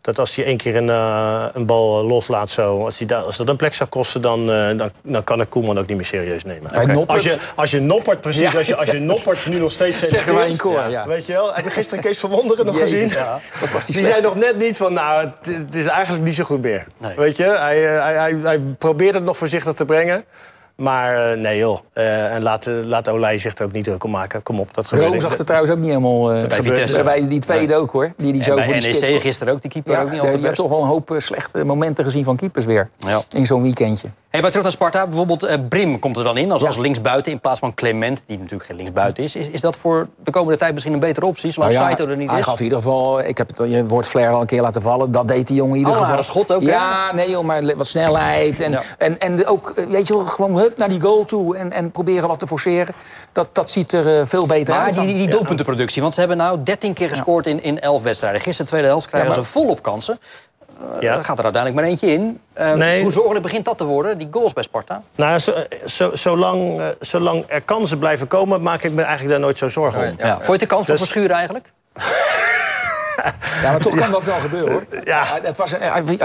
Dat als hij één keer een, een bal loslaat, zo, als, hij als dat een plek zou kosten, dan, dan, dan kan ik Koeman ook niet meer serieus nemen. Als je, als je noppert, precies, als, je, als je noppert nu nog steeds Zeggen wij in koor, ja. Weet je wel, heb je gisteren Kees van Wonderen nog Jezus, gezien? ja. Wat was die die zei nog net niet van, nou, het, het is eigenlijk niet zo goed meer. Nee. Weet je, hij, hij, hij, hij probeert het nog voorzichtig te brengen. Maar eh, nee joh, Eh, en laat, eh, laat Olij zich er ook niet druk om maken. Kom op, dat gebeurt. Rome zag er trouwens ook niet helemaal... eh, Bij Vitesse. Bij die tweede ook hoor. Die, die zo En voor NEC gisteren ook, die keeper Ja, ook niet je altijd hebt best. toch wel een hoop slechte momenten gezien van keepers weer. Ja. In zo'n weekendje. Hey, maar terug naar Sparta. Bijvoorbeeld eh, Brim komt er dan in als, als linksbuiten in plaats van Clement, die natuurlijk geen linksbuiten is. is. Is dat voor de komende tijd misschien een betere optie, zolang Nou ja, Saito er niet hij is? gaf in ieder geval, ik heb het, je woord Flair al een keer laten vallen. Dat deed die jongen in ieder Oh, geval. een schot ook, hè? Ja, nee joh, maar wat snelheid. En, Ja. en, en ook, weet je wel, gewoon hup naar die goal toe. En, en proberen wat te forceren. Dat, dat ziet er eh, veel beter Maar uit. die, dan. die doelpuntenproductie, want ze hebben nou 13 keer gescoord in, in 11 wedstrijden. Gisteren, tweede helft, krijgen Ja, maar- ze volop kansen. Eh Ja. Dan gaat er uiteindelijk maar eentje in. Eh, Nee. Hoe zorgelijk begint dat te worden, die goals bij Sparta? Nou, zo, zo, zolang, eh, zolang er kansen blijven komen, maak ik me eigenlijk daar nooit zo zorgen om. Ja. Vond je het de kans voor Dus- Verschuren eigenlijk? Ja, maar toch kan dat wel gebeuren hoor. Ja. Het was,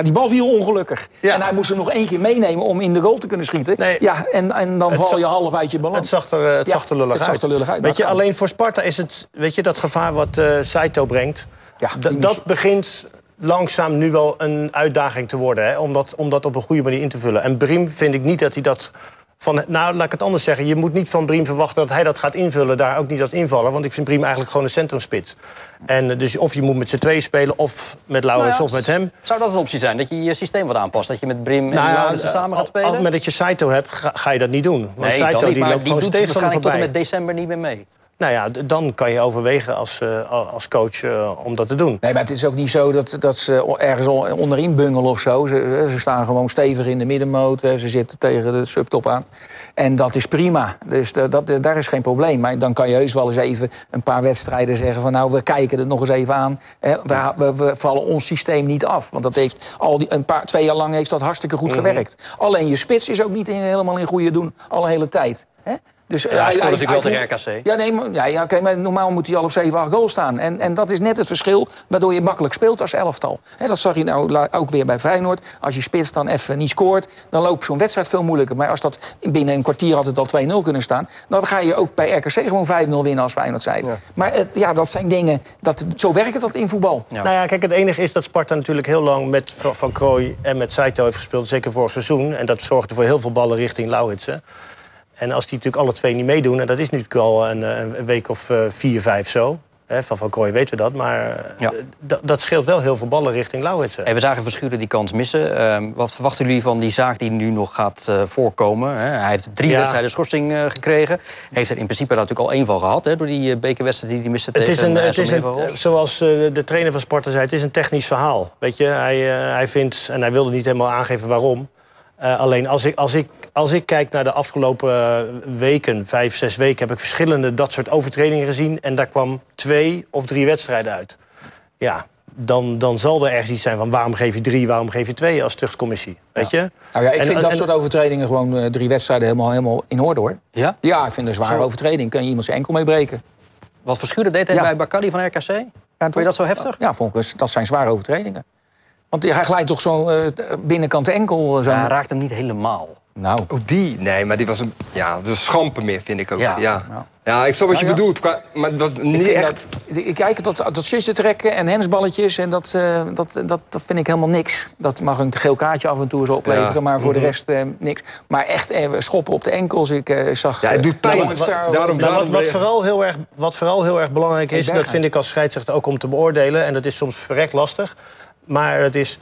die bal viel ongelukkig. Ja. En hij moest hem nog één keer meenemen om in de goal te kunnen schieten. Nee. Ja, en, en dan val je half uit je balans. Het zag er, eh, het zag er lullig het zag uit. er lullig uit, Weet je, alleen voor Sparta is het, weet je, dat gevaar wat eh, Saito brengt. Dat begint langzaam nu wel een uitdaging te worden. Hè, om, dat, om dat op een goede manier in te vullen. En Briem vind ik niet dat hij dat. Van, nou, laat ik het anders zeggen. Je moet niet van Briem verwachten dat hij dat gaat invullen. Daar ook niet als invaller. Want ik vind Briem eigenlijk gewoon een centrumspits. En eh, dus of je moet met z'n twee spelen. Of met Laurens Nou ja, of met hem. Zou dat een optie zijn, dat je je systeem wat aanpast? Dat je met Brim en Nou ja, Laurensen samen gaat spelen? met dat je Saito hebt, ga, ga je dat niet doen. Want nee, Saito niet, die maar loopt die gewoon doet tegenstander waarschijnlijk tot en voorbij. met december niet meer mee. Nou ja, dan kan je overwegen als, eh, als coach eh, om dat te doen. Nee, maar het is ook niet zo dat, dat ze ergens onderin bungelen of zo. Ze, ze staan gewoon stevig in de middenmoot. eh, Ze zitten tegen de subtop aan. En dat is prima. Dus dat, dat, daar is geen probleem. Maar dan kan je heus wel eens even een paar wedstrijden zeggen... van nou, we kijken het nog eens even aan. We, we, we vallen ons systeem niet af. Want dat heeft al die, een paar, twee jaar lang heeft dat hartstikke goed gewerkt. Alleen je spits is ook niet in, helemaal in goede doen al een hele tijd. Dus, hij scoort natuurlijk wel tegen RKC. Ja, nee, maar, ja, ja, oké, maar normaal moet hij al op 7, 8 goals staan. En, en dat is net het verschil waardoor je makkelijk speelt als elftal. Hè, dat zag je nou ook weer bij Feyenoord. Als je spits dan even niet scoort, dan loopt zo'n wedstrijd veel moeilijker. Maar als dat binnen een kwartier had het al 2-0 kunnen staan... dan ga je ook bij RKC gewoon 5-0 winnen als Feyenoord zei. Maar het, ja, dat zijn dingen, dat, zo werkt dat in voetbal. Ja. Nou ja, kijk, het enige is dat Sparta natuurlijk heel lang met Van Van Krooi en met Saito heeft gespeeld. Zeker vorig seizoen. En dat zorgde voor heel veel ballen richting Lauwitsen. En als die natuurlijk alle twee niet meedoen, en dat is nu natuurlijk al een, eh, een week of eh, vier, vijf zo. Hè, van Van Krooi weten we dat, maar eh, Ja. dat scheelt wel heel veel ballen richting Lauwitsen. Hey, we zagen Verschuren die kans missen. Ehm, wat verwachten jullie van die zaak die nu nog gaat voorkomen? Hè? Hij heeft drie Ja. wedstrijden schorsing gekregen. Heeft er in principe daar natuurlijk al één van gehad... Hè, door die bekerwedstrijd die hij miste Het tegen is een, het is een, zoals de trainer van Sparta zei, het is een technisch verhaal. Weet je, hij, hij vindt, en hij wilde niet helemaal aangeven waarom. Alleen als ik, als, ik, als ik kijk naar de afgelopen eh, weken, vijf, zes weken, heb ik verschillende dat soort overtredingen gezien. En daar kwam twee of drie wedstrijden uit. Ja, dan, dan zal er ergens iets zijn van waarom geef je drie, waarom geef je twee als tuchtcommissie. Weet je? Nou ja, ik En- vind dat en- soort overtredingen gewoon eh, drie wedstrijden helemaal, helemaal in orde hoor. Ja? Ja, ik vind een zware Zo. overtreding. Kan je iemand zijn enkel mee breken. Wat Verschuren deed hij Ja. bij Bacardi van RKC? Vond je dat zo heftig? Ja, volgens dat zijn zware overtredingen. Want hij glijdt toch zo eh, binnenkant enkel. eh, Zo. Ja, hij raakt hem niet helemaal. Nou, Oh, die? Nee, maar die was een, ja, dat was schampen meer, vind ik ook. Ja. Ja, ja. ik snap wat je Nou ja. bedoelt, maar het was ik niet vind echt... Dat, ik kijk dat, dat shirtje trekken en hensballetjes. En dat, eh, dat, dat, dat vind ik helemaal niks. Dat mag een geel kaartje af en toe eens opleveren. Ja. Maar voor de Mhm. rest eh, niks. Maar echt eh, schoppen op de enkels. Ik eh, zag... Ja, het doet pijn. Daarom- Nou, wat, je- vooral heel erg, wat vooral heel erg belangrijk is, dat vind ik als scheidsrechter ook om te beoordelen. En dat is soms verrekt lastig. Maar het is.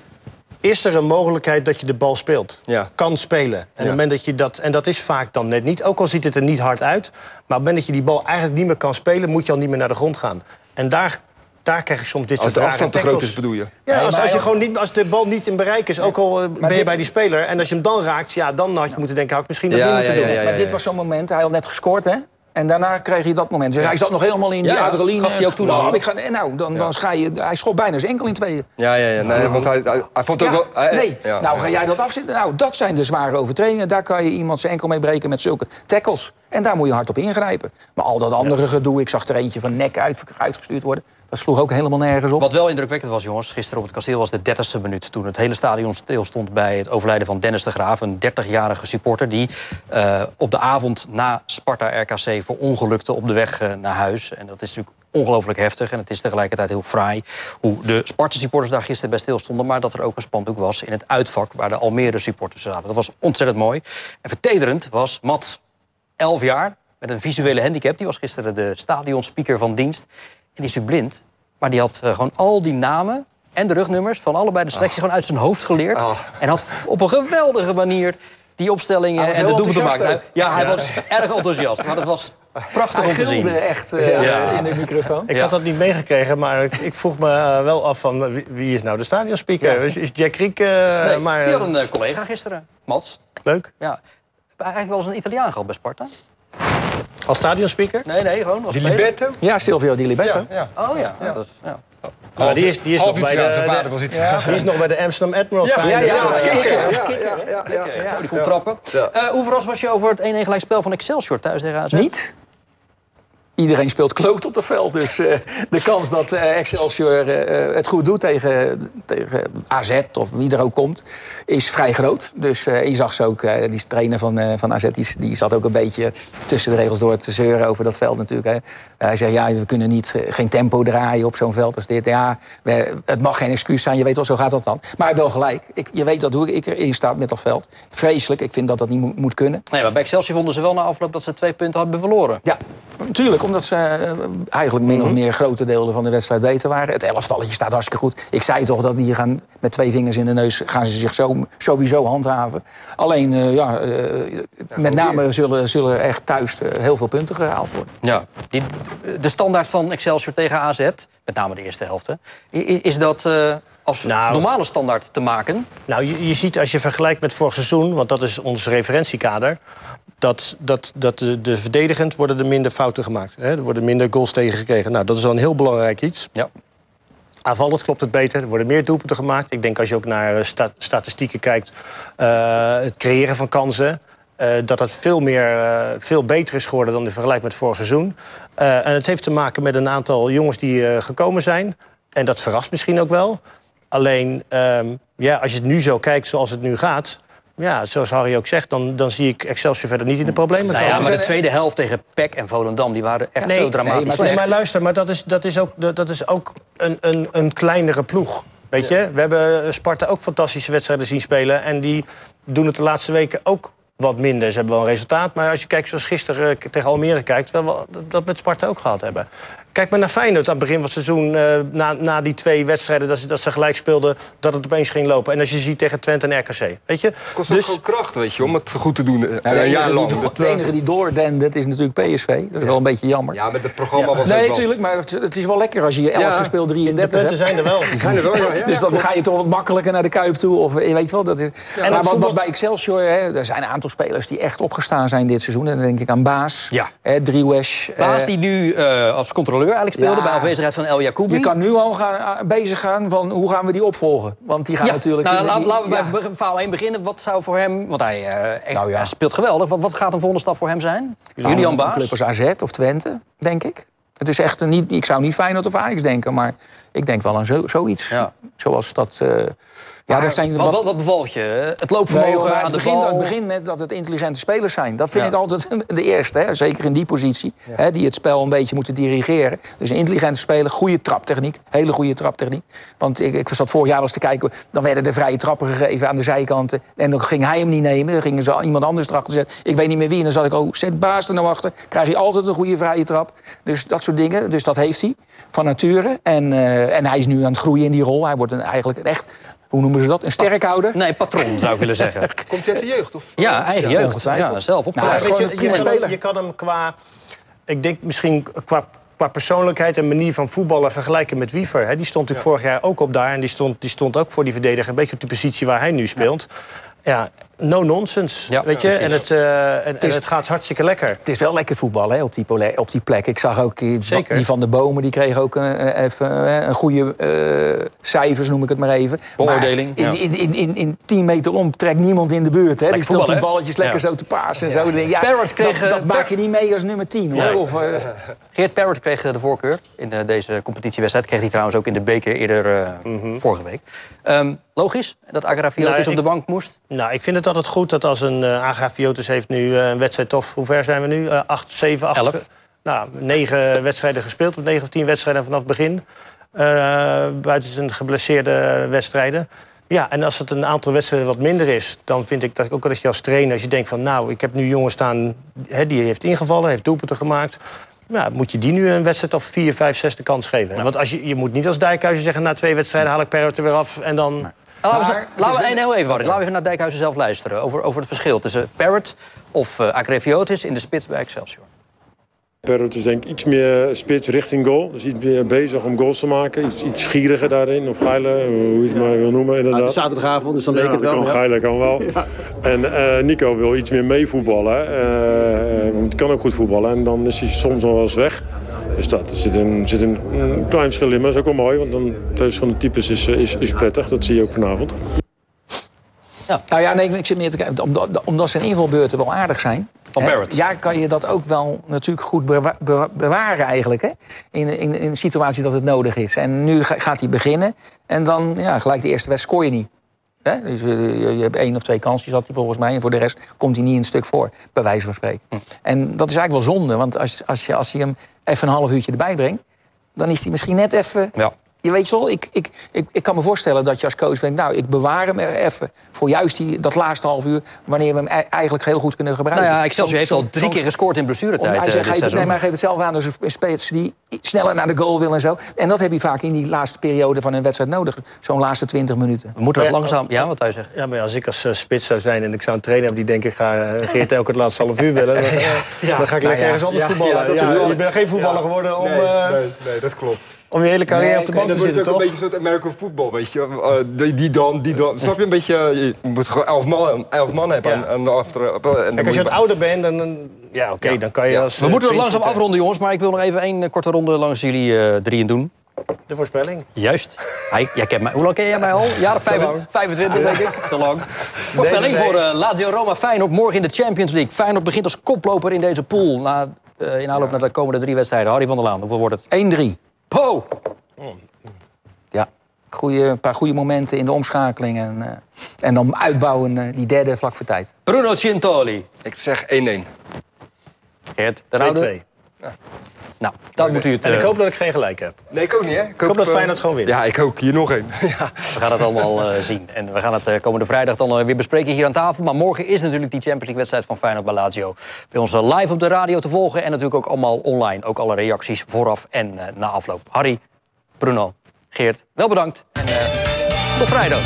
Is er een mogelijkheid dat je de bal speelt? Ja. Kan spelen. En, op het moment dat je dat, en dat is vaak dan net niet. Ook al ziet het er niet hard uit. Maar op het moment dat je die bal eigenlijk niet meer kan spelen... moet je al niet meer naar de grond gaan. En daar, daar krijg je soms dit Als soort de afstand te groot is, bedoel je? Ja, Nee, als, als, je gewoon niet, als de bal niet in bereik is, ook al eh, ben je dit- bij die speler... en als je hem dan raakt, ja, dan had je moeten denken... had ik misschien dat Ja, niet moeten ja, doen. ja, ja. maar dit was zo'n moment, hij had net gescoord, hè? En daarna kreeg je dat moment. Dus hij zat nog helemaal in die Ja, adrenaline. Gaf hij ook toe Nou, ik ga, nou, dan, dan ga je, hij schopt bijna zijn enkel in tweeën. Ja, ja, ja. Nee, want hij, hij, hij vond ook wel... hij- nee, nou ga jij dat afzetten? Nou, dat zijn de zware overtredingen. Daar kan je iemand zijn enkel mee breken met zulke tackles. En daar moet je hard op ingrijpen. Maar al dat andere gedoe, ik zag er eentje van nek uit, uitgestuurd worden. Dat sloeg ook helemaal nergens op. Wat wel indrukwekkend was, jongens, gisteren op het kasteel was de 30ste minuut. Toen het hele stadion stilstond bij het overlijden van Dennis de Graaf. Een 30-jarige supporter die uh, op de avond na Sparta-RKC verongelukte op de weg uh, naar huis. En dat is natuurlijk ongelooflijk heftig. En het is tegelijkertijd heel fraai hoe de Sparta-supporters daar gisteren bij stilstonden. Maar dat er ook een spandoek was in het uitvak waar de Almere-supporters zaten. Dat was ontzettend mooi. En vertederend was Mats, 11 jaar, met een visuele handicap. Die was gisteren de stadionspeaker van dienst. En die is natuurlijk blind. Maar die had uh, gewoon al die namen en de rugnummers van allebei de selectie gewoon uit zijn hoofd geleerd. En had op een geweldige manier die opstellingen en de doelpunten gemaakt. Ja, hij was erg enthousiast. Maar dat was prachtig om te zien. Hij echt uh, ja. in de microfoon. Ik had dat niet meegekregen, maar ik, ik vroeg me uh, wel af van wie, wie, is nou de stadionspeaker? Is, is Jack Riek uh, nee, maar... Die had een collega gisteren, Mats. Leuk. Ja. Eigenlijk wel eens een Italiaan gehad bij Sparta. Als stadionspeaker? Nee, nee, gewoon als Di Libetto? Ja, Silvio Di Libetto. Ja, ja. Oh ja, ja. dat is... Ja. Maar die is, die is nog bij de, was die is nog bij de Amsterdam Admirals. Ja, ja, ja, ja, ja, ja, Die komt trappen. Uh, hoe verrast was je over het 1-1 gelijkspel van Excelsior thuis tegen AZ? Niet. Iedereen speelt kloot op het veld. Dus uh, de kans dat uh, Excelsior uh, het goed doet tegen, tegen AZ of wie er ook komt, is vrij groot. Dus je zag ze ook, die trainer van, van AZ, die, die, zat ook een beetje tussen de regels door te zeuren over dat veld natuurlijk. Hè. hij zei, ja, we kunnen niet, geen tempo draaien op zo'n veld als dit. Ja, we, het mag geen excuus zijn, je weet wel, zo gaat dat dan. Maar wel gelijk. Ik, je weet dat hoe ik erin sta met dat veld. Vreselijk, ik vind dat dat niet mo moet kunnen. Nee, maar bij Excelsior vonden ze wel na afloop dat ze twee punten hadden verloren. Ja, natuurlijk omdat ze uh, eigenlijk min of meer grote delen van de wedstrijd beter waren. Het elftalletje staat hartstikke goed. Ik zei toch dat die gaan met twee vingers in de neus gaan ze zich zo, sowieso handhaven. Alleen, uh, ja, uh, met name zullen, zullen er echt thuis heel veel punten gehaald worden. Ja, die, de standaard van Excelsior tegen AZ, met name de eerste helft, is dat als nou, normale standaard te maken? Nou, je, je ziet als je vergelijkt met vorig seizoen, want dat is ons referentiekader dat, dat, dat de, de verdedigend worden er minder fouten gemaakt. Hè? Er worden minder goals tegengekregen. Nou, dat is al een heel belangrijk iets. Ja. Aanvallend klopt het beter. Er worden meer doelpunten gemaakt. Ik denk als je ook naar sta statistieken kijkt... Uh, het creëren van kansen... Uh, dat het veel, meer, uh, veel beter is geworden dan in vergelijking met vorig seizoen. en het heeft te maken met een aantal jongens die gekomen zijn. En dat verrast misschien ook wel. Alleen, um, ja, als je het nu zo kijkt zoals het nu gaat... Ja, zoals Harry ook zegt, dan, dan zie ik Excelsior verder niet in de problemen. Nou ja, maar de tweede helft tegen PEC en Volendam... die waren echt nee, zo dramatisch nee, maar, maar, luister, maar dat is, dat is ook, dat is ook een, een, een kleinere ploeg. Weet je? We hebben Sparta ook fantastische wedstrijden zien spelen... en die doen het de laatste weken ook wat minder. Ze hebben wel een resultaat, maar als je kijkt zoals gisteren tegen Almere kijkt... wel dat met Sparta ook gehad hebben. Kijk maar naar Feyenoord aan het begin van het seizoen... Uh, na, na die twee wedstrijden dat ze, dat ze gelijk speelden... dat het opeens ging lopen. En als je ziet tegen Twente en RKC. Weet je? Het kost dus... ook gewoon kracht, weet je, om het goed te doen. Uh, ja, de, enige die, door, de enige die doordendert is natuurlijk PSV. Dat is ja. wel een beetje jammer. Ja, met het programma ja. was Nee, natuurlijk, maar het, het, is wel lekker als je 11 ja. gespeeld 33 De punten zijn er wel. zijn er wel ja, dus dan ga je toch wat makkelijker naar de Kuip toe. Of, je weet wel, dat is... en maar wat, wat bij Excelsior, hè, er zijn een aantal spelers... die echt opgestaan zijn dit seizoen. En dan denk ik aan Baas, ja. Driewesh. Baas die nu uh, als controleur eigenlijk speelde... bij afwezigheid van El Jacoubi. Je kan nu al gaan, bezig gaan van hoe gaan we die opvolgen. Want die gaan ja. natuurlijk... Nou, laten laat we bij ja. verhaal 1 beginnen. Wat zou voor hem... Want hij, uh, echt, nou, ja. hij speelt geweldig. Wat, wat gaat een volgende stap voor hem zijn? Nou, Julian Baas? Een club als AZ of Twente, denk ik. Het is echt een, niet, ik zou niet Feyenoord of Ajax denken, maar ik denk wel aan zo, zoiets. Ja. Zoals dat... Uh, ja, dat zijn wat, wat, wat bevalt je? Het loopvermogen nee, aan het de begint, bal? Het begint met dat het intelligente spelers zijn. Dat vind ja. ik altijd de eerste. Hè? Zeker in die positie. Ja. Hè? Die het spel een beetje moeten dirigeren. Dus een intelligente speler, goede traptechniek. Hele goede traptechniek. Want ik, ik zat vorig jaar eens te kijken. Dan werden er vrije trappen gegeven aan de zijkanten. En dan ging hij hem niet nemen. Dan gingen ze iemand anders erachter zetten. Ik weet niet meer wie. En dan zat ik, oh, zet baas er nou achter. Krijg je altijd een goede vrije trap. Dus dat soort dingen. Dus dat heeft hij. Van nature. En, uh, en hij is nu aan het groeien in die rol. Hij wordt een, eigenlijk een echt hoe noemen ze dat? Een sterkhouder? Nee, patroon zou ik willen zeggen. Komt hij uit de jeugd? Of? Ja, eigen ja, jeugd. Ja, zelf op. Nou, je, je, je, je kan hem qua... Ik denk misschien qua, qua persoonlijkheid en manier van voetballen vergelijken met Wiever. He, die stond natuurlijk ja. vorig jaar ook op daar. En die stond, die stond ook voor die verdediger. Een beetje op de positie waar hij nu speelt. Ja. No nonsense, Ja, weet je. precies. En het, eh, en, is- het gaat hartstikke lekker. Het is wel lekker voetbal hè, op, die pole- op die plek. Ik zag ook die, Zeker. die van de bomen, die kreeg ook eh, even eh, een goede eh, cijfers, noem ik het maar even. Beoordeling, Maar ja. in, in, in, in, in 10 meter om trekt niemand in de buurt. Hè. Die stelt die balletjes lekker Ja. zo te pasen en zo. Dan denk ik, ja, Parrot kreeg, dat, dat maak je niet mee als nummer 10 hoor. Of, eh, Geert Parrott kreeg de voorkeur in eh, deze competitiewedstrijd. Kreeg hij trouwens ook in de beker eerder eh, vorige week. Ehm, logisch dat Agrafiotis Nou, op ik- de bank moest. Nou, ik vind het altijd goed dat als een uh, Agrafiotis heeft nu eh, een wedstrijd... of hoe ver zijn we nu? Eh, acht, zeven, acht... Elf. Nou, negen wedstrijden gespeeld. Of negen of tien wedstrijden vanaf het begin. Eh, buiten zijn geblesseerde wedstrijden. Ja, en als het een aantal wedstrijden wat minder is... dan vind ik dat ook dat je als trainer, als je denkt van... nou, ik heb nu jongen staan, hè, die heeft ingevallen, heeft doelpunten gemaakt... Ja, moet je die nu een wedstrijd of vier, vijf, zes de kans geven. Want als je, je moet niet als Dijkhuizen zeggen... na twee wedstrijden haal ik Perrot er weer af en dan... laten we een- heel even, Warren. Laten we even naar Dijkhuizen zelf luisteren. Over, over het verschil tussen Parrot of eh Agrafiotis in de spits bij Excelsior. Perrot is denk ik iets meer spits richting goal. Dus iets meer bezig om goals te maken. Iets, iets gieriger daarin. Of geiler, hoe je het maar wil noemen inderdaad. Zaterdagavond, dus dan leek Ja, het wel. kan ja. geiler, kan wel. En eh, Nico wil iets meer meevoetballen. eh, want hij kan ook goed voetballen. En dan is hij soms nog wel eens weg. Dus dat, er zit een, zit een, een klein verschil in. Maar dat is ook wel mooi. Want dan twee verschillende types is, eh, is, is prettig. Dat zie je ook vanavond. Nou ja, nee, ik zit meer te kijken. Omdat, omdat zijn invalbeurten wel aardig zijn. Van hè, Barrett. Ja, kan je dat ook wel natuurlijk goed bewa- bewa- bewaren eigenlijk. Hè? In, in, in een situatie dat het nodig is. En nu ga- gaat hij beginnen. En dan ja, gelijk de eerste wedstrijd scoor je niet. Hè? Dus, eh, je, je hebt één of twee kansjes had hij volgens mij. En voor de rest komt hij niet een stuk voor. Bij wijze van spreken. En dat is eigenlijk wel zonde. Want als, als, je, als je hem even een half uurtje erbij brengt... dan is hij misschien net even... Ja. Je weet wel, ik, ik, ik, ik kan me voorstellen dat je als coach denkt... nou, ik bewaar hem er even voor juist die, dat laatste half uur... wanneer we hem e- eigenlijk heel goed kunnen gebruiken. Nou ja, Excelsior heeft al drie keer gescoord in blessuretijd hij, eh, zegt, geeft het, seizoen. nee, maar hij geeft het zelf aan. Dus een spits die sneller naar de goal wil en zo. En dat heb je vaak in die laatste periode van een wedstrijd nodig. Zo'n laatste 20 minuten. We moeten dat Ja, langzaam... Ja, wat wij zeggen. Ja, maar als ik als eh, spits zou zijn en ik zou een trainer hebben die denkt... ik ga eh, Geert elke het laatste half uur bellen... dan, dan ga ik lekker ja. ergens anders Ja, voetballen. je bent geen voetballer geworden om, nee, eh, nee, nee, dat klopt. Om je hele carrière Nee, op de bank te dan wordt zitten, het ook toch? een beetje zo'n American football, weet je. Eh, die, die dan, die dan. Snap je een beetje? Je moet gewoon elf man, elf man hebben. Ja. En, achter, Kijk, als je wat ouder bent, dan... dan- Ja, oké, dan kan je als... We eh, moeten het langzaam zitten. afronden, jongens. Maar ik wil nog even één eh, korte ronde langs jullie eh, drieën doen. De voorspelling. Juist. Hij, jij kent mij. Hoe lang ken jij mij al? Jaren Te lang. 25, denk ik. Te lang. Voorspelling voor eh, Lazio Roma Feyenoord morgen in de Champions League. Feyenoord begint als koploper in deze pool. Na, eh, in aanloop naar de komende drie wedstrijden. Harry van der Laan, hoeveel wordt het? 1-3. Po! Ja. Goeie, een paar goede momenten in de omschakeling. En, eh, en dan uitbouwen eh, die derde vlak voor tijd. Bruno Cintoli. Ik zeg 1-1. Geert, de oude. 2-2. Nou, dat moet u het... En ik eh, hoop dat ik geen gelijk heb. Nee, ik ook niet, hè? Ik, hoop dat eh, Feyenoord gewoon wint. Ja, ik ook. Hier nog één. ja. We gaan het allemaal eh, zien. En we gaan het eh, komende vrijdag dan weer bespreken hier aan tafel. Maar morgen is natuurlijk die Champions League wedstrijd van Feyenoord bij Lazio. Bij ons live op de radio te volgen. En natuurlijk ook allemaal online. Ook alle reacties vooraf en eh, na afloop. Harry, Bruno, Geert, wel bedankt. En eh, tot vrijdag.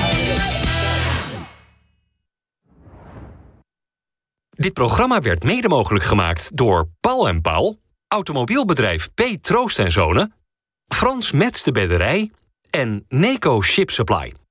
Dit programma werd mede mogelijk gemaakt door Paul en Paul, automobielbedrijf P. Troost en Zonen, Frans Mets de Bedderij en Neco Ship Supply.